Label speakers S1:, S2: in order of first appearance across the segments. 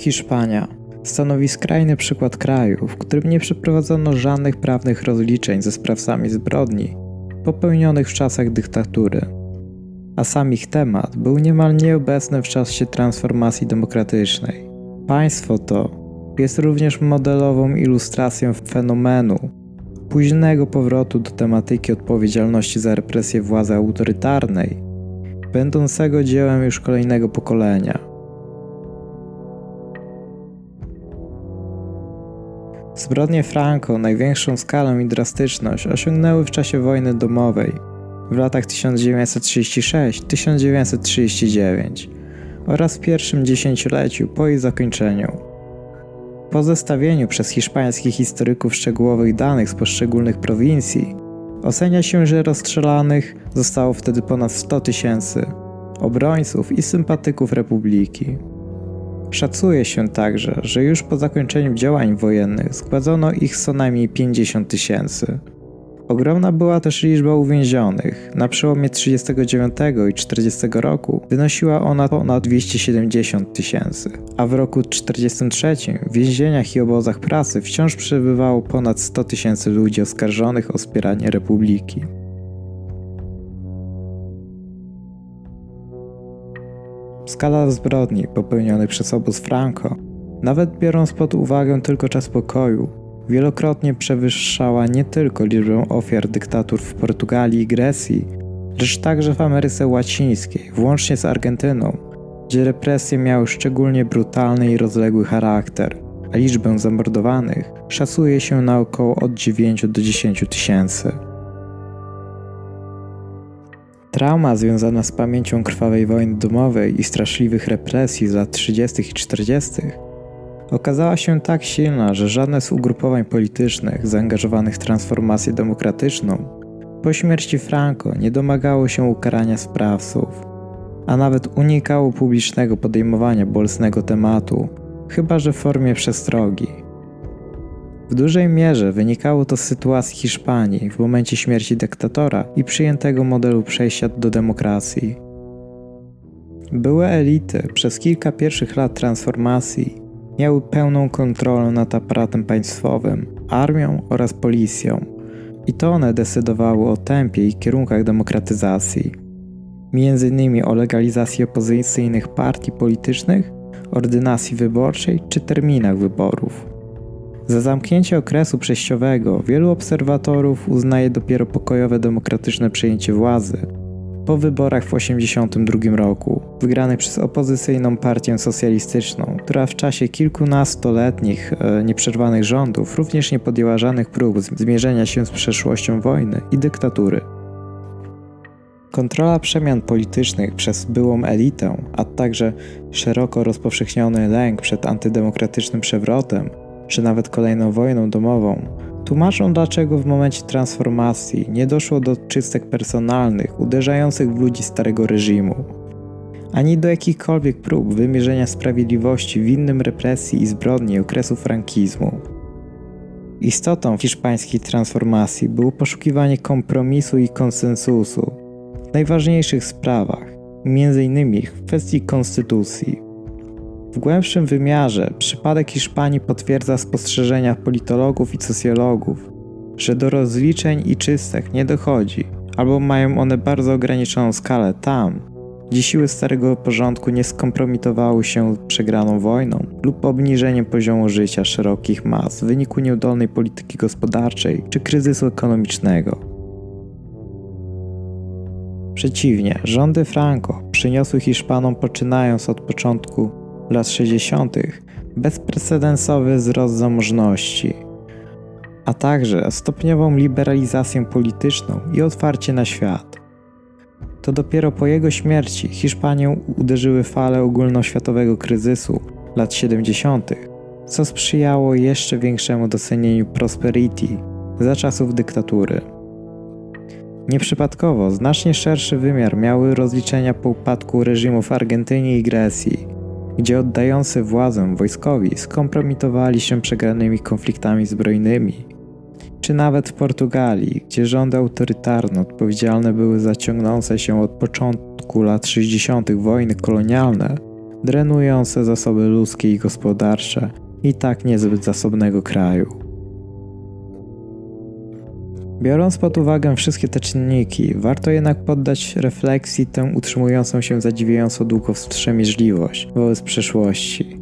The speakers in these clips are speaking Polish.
S1: Hiszpania stanowi skrajny przykład kraju, w którym nie przeprowadzono żadnych prawnych rozliczeń ze sprawcami zbrodni popełnionych w czasach dyktatury. A sam ich temat był niemal nieobecny w czasie transformacji demokratycznej. Państwo to jest również modelową ilustracją fenomenu późnego powrotu do tematyki odpowiedzialności za represję władzy autorytarnej, będącego dziełem już kolejnego pokolenia. Zbrodnie Franco największą skalę i drastyczność osiągnęły w czasie wojny domowej w latach 1936-1939 oraz w pierwszym dziesięcioleciu po jej zakończeniu. Po zestawieniu przez hiszpańskich historyków szczegółowych danych z poszczególnych prowincji, ocenia się, że rozstrzelanych zostało wtedy ponad 100 tysięcy obrońców i sympatyków republiki. Szacuje się także, że już po zakończeniu działań wojennych zgładzono ich co najmniej 50 tysięcy. Ogromna była też liczba uwięzionych. Na przełomie 39 i 40 roku wynosiła ona ponad 270 tysięcy, a w roku 43 w więzieniach i obozach pracy wciąż przebywało ponad 100 tysięcy ludzi oskarżonych o wspieranie republiki. Skala zbrodni popełnionych przez obóz Franco, nawet biorąc pod uwagę tylko czas pokoju, wielokrotnie przewyższała nie tylko liczbę ofiar dyktatur w Portugalii i Grecji, lecz także w Ameryce Łacińskiej, włącznie z Argentyną, gdzie represje miały szczególnie brutalny i rozległy charakter, a liczbę zamordowanych szacuje się na około od 9 do 10 tysięcy. Trauma związana z pamięcią krwawej wojny domowej i straszliwych represji z lat 30. i 40. okazała się tak silna, że żadne z ugrupowań politycznych zaangażowanych w transformację demokratyczną po śmierci Franco nie domagało się ukarania sprawców, a nawet unikało publicznego podejmowania bolesnego tematu, chyba że w formie przestrogi. W dużej mierze wynikało to z sytuacji Hiszpanii w momencie śmierci dyktatora i przyjętego modelu przejścia do demokracji. Były elity przez kilka pierwszych lat transformacji miały pełną kontrolę nad aparatem państwowym, armią oraz policją, i to one decydowały o tempie i kierunkach demokratyzacji, między innymi o legalizacji opozycyjnych partii politycznych, ordynacji wyborczej czy terminach wyborów. Za zamknięcie okresu przejściowego wielu obserwatorów uznaje dopiero pokojowe demokratyczne przejęcie władzy po wyborach w 1982 roku, wygranych przez opozycyjną partię socjalistyczną, która w czasie kilkunastoletnich e, nieprzerwanych rządów również nie podjęła żadnych prób zmierzenia się z przeszłością wojny i dyktatury. Kontrola przemian politycznych przez byłą elitę, a także szeroko rozpowszechniony lęk przed antydemokratycznym przewrotem czy nawet kolejną wojną domową, tłumaczą dlaczego w momencie transformacji nie doszło do czystek personalnych uderzających w ludzi starego reżimu, ani do jakichkolwiek prób wymierzenia sprawiedliwości winnym represji i zbrodni okresu frankizmu. Istotą hiszpańskiej transformacji było poszukiwanie kompromisu i konsensusu w najważniejszych sprawach, m.in. w kwestii konstytucji. W głębszym wymiarze przypadek Hiszpanii potwierdza spostrzeżenia politologów i socjologów, że do rozliczeń i czystek nie dochodzi, albo mają one bardzo ograniczoną skalę tam, gdzie siły starego porządku nie skompromitowały się przegraną wojną lub obniżeniem poziomu życia szerokich mas w wyniku nieudolnej polityki gospodarczej czy kryzysu ekonomicznego. Przeciwnie, rządy Franco przyniosły Hiszpanom poczynając od początku lat 60. bezprecedensowy wzrost zamożności, a także stopniową liberalizację polityczną i otwarcie na świat. To dopiero po jego śmierci Hiszpanię uderzyły fale ogólnoświatowego kryzysu lat 70., co sprzyjało jeszcze większemu docenieniu prosperity za czasów dyktatury. Nieprzypadkowo znacznie szerszy wymiar miały rozliczenia po upadku reżimów w Argentynie i Grecji gdzie oddający władzę wojskowi skompromitowali się przegranymi konfliktami zbrojnymi, czy nawet w Portugalii, gdzie rządy autorytarne odpowiedzialne były za ciągnące się od początku lat 60. wojny kolonialne, drenujące zasoby ludzkie i gospodarcze i tak niezbyt zasobnego kraju. Biorąc pod uwagę wszystkie te czynniki, warto jednak poddać refleksji tę utrzymującą się zadziwiająco długo wstrzemięźliwość wobec przeszłości,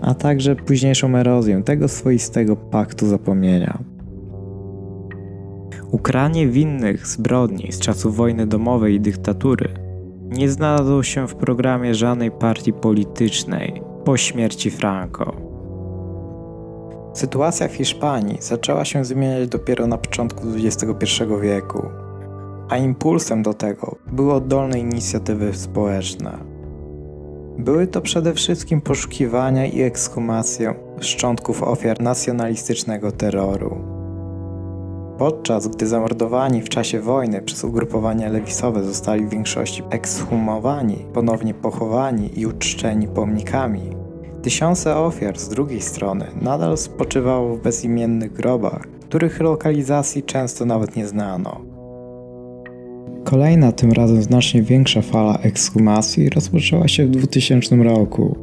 S1: a także późniejszą erozję tego swoistego paktu zapomnienia. Ukranie winnych zbrodni z czasów wojny domowej i dyktatury nie znalazło się w programie żadnej partii politycznej po śmierci Franco. Sytuacja w Hiszpanii zaczęła się zmieniać dopiero na początku XXI wieku, a impulsem do tego były oddolne inicjatywy społeczne. Były to przede wszystkim poszukiwania i ekshumacje szczątków ofiar nacjonalistycznego terroru. Podczas gdy zamordowani w czasie wojny przez ugrupowania lewisowe zostali w większości ekshumowani, ponownie pochowani i uczczeni pomnikami, Tysiące ofiar z drugiej strony nadal spoczywało w bezimiennych grobach, których lokalizacji często nawet nie znano. Kolejna, tym razem znacznie większa fala ekshumacji rozpoczęła się w 2000 roku.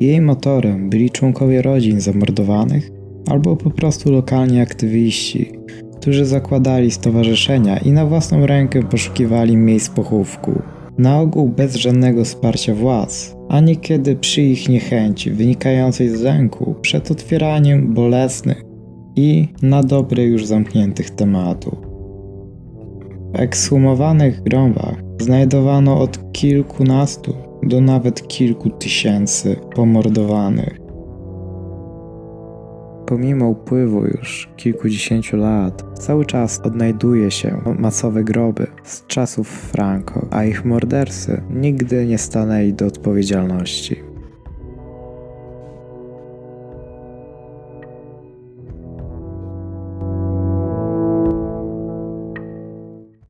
S1: Jej motorem byli członkowie rodzin zamordowanych albo po prostu lokalni aktywiści, którzy zakładali stowarzyszenia i na własną rękę poszukiwali miejsc pochówku na ogół bez żadnego wsparcia władz, a niekiedy przy ich niechęci wynikającej z lęku przed otwieraniem bolesnych i na dobre już zamkniętych tematów. W ekshumowanych grobach znajdowano od kilkunastu do nawet kilku tysięcy pomordowanych. Pomimo upływu już kilkudziesięciu lat, cały czas odnajduje się masowe groby z czasów Franco, a ich mordercy nigdy nie stanęli do odpowiedzialności.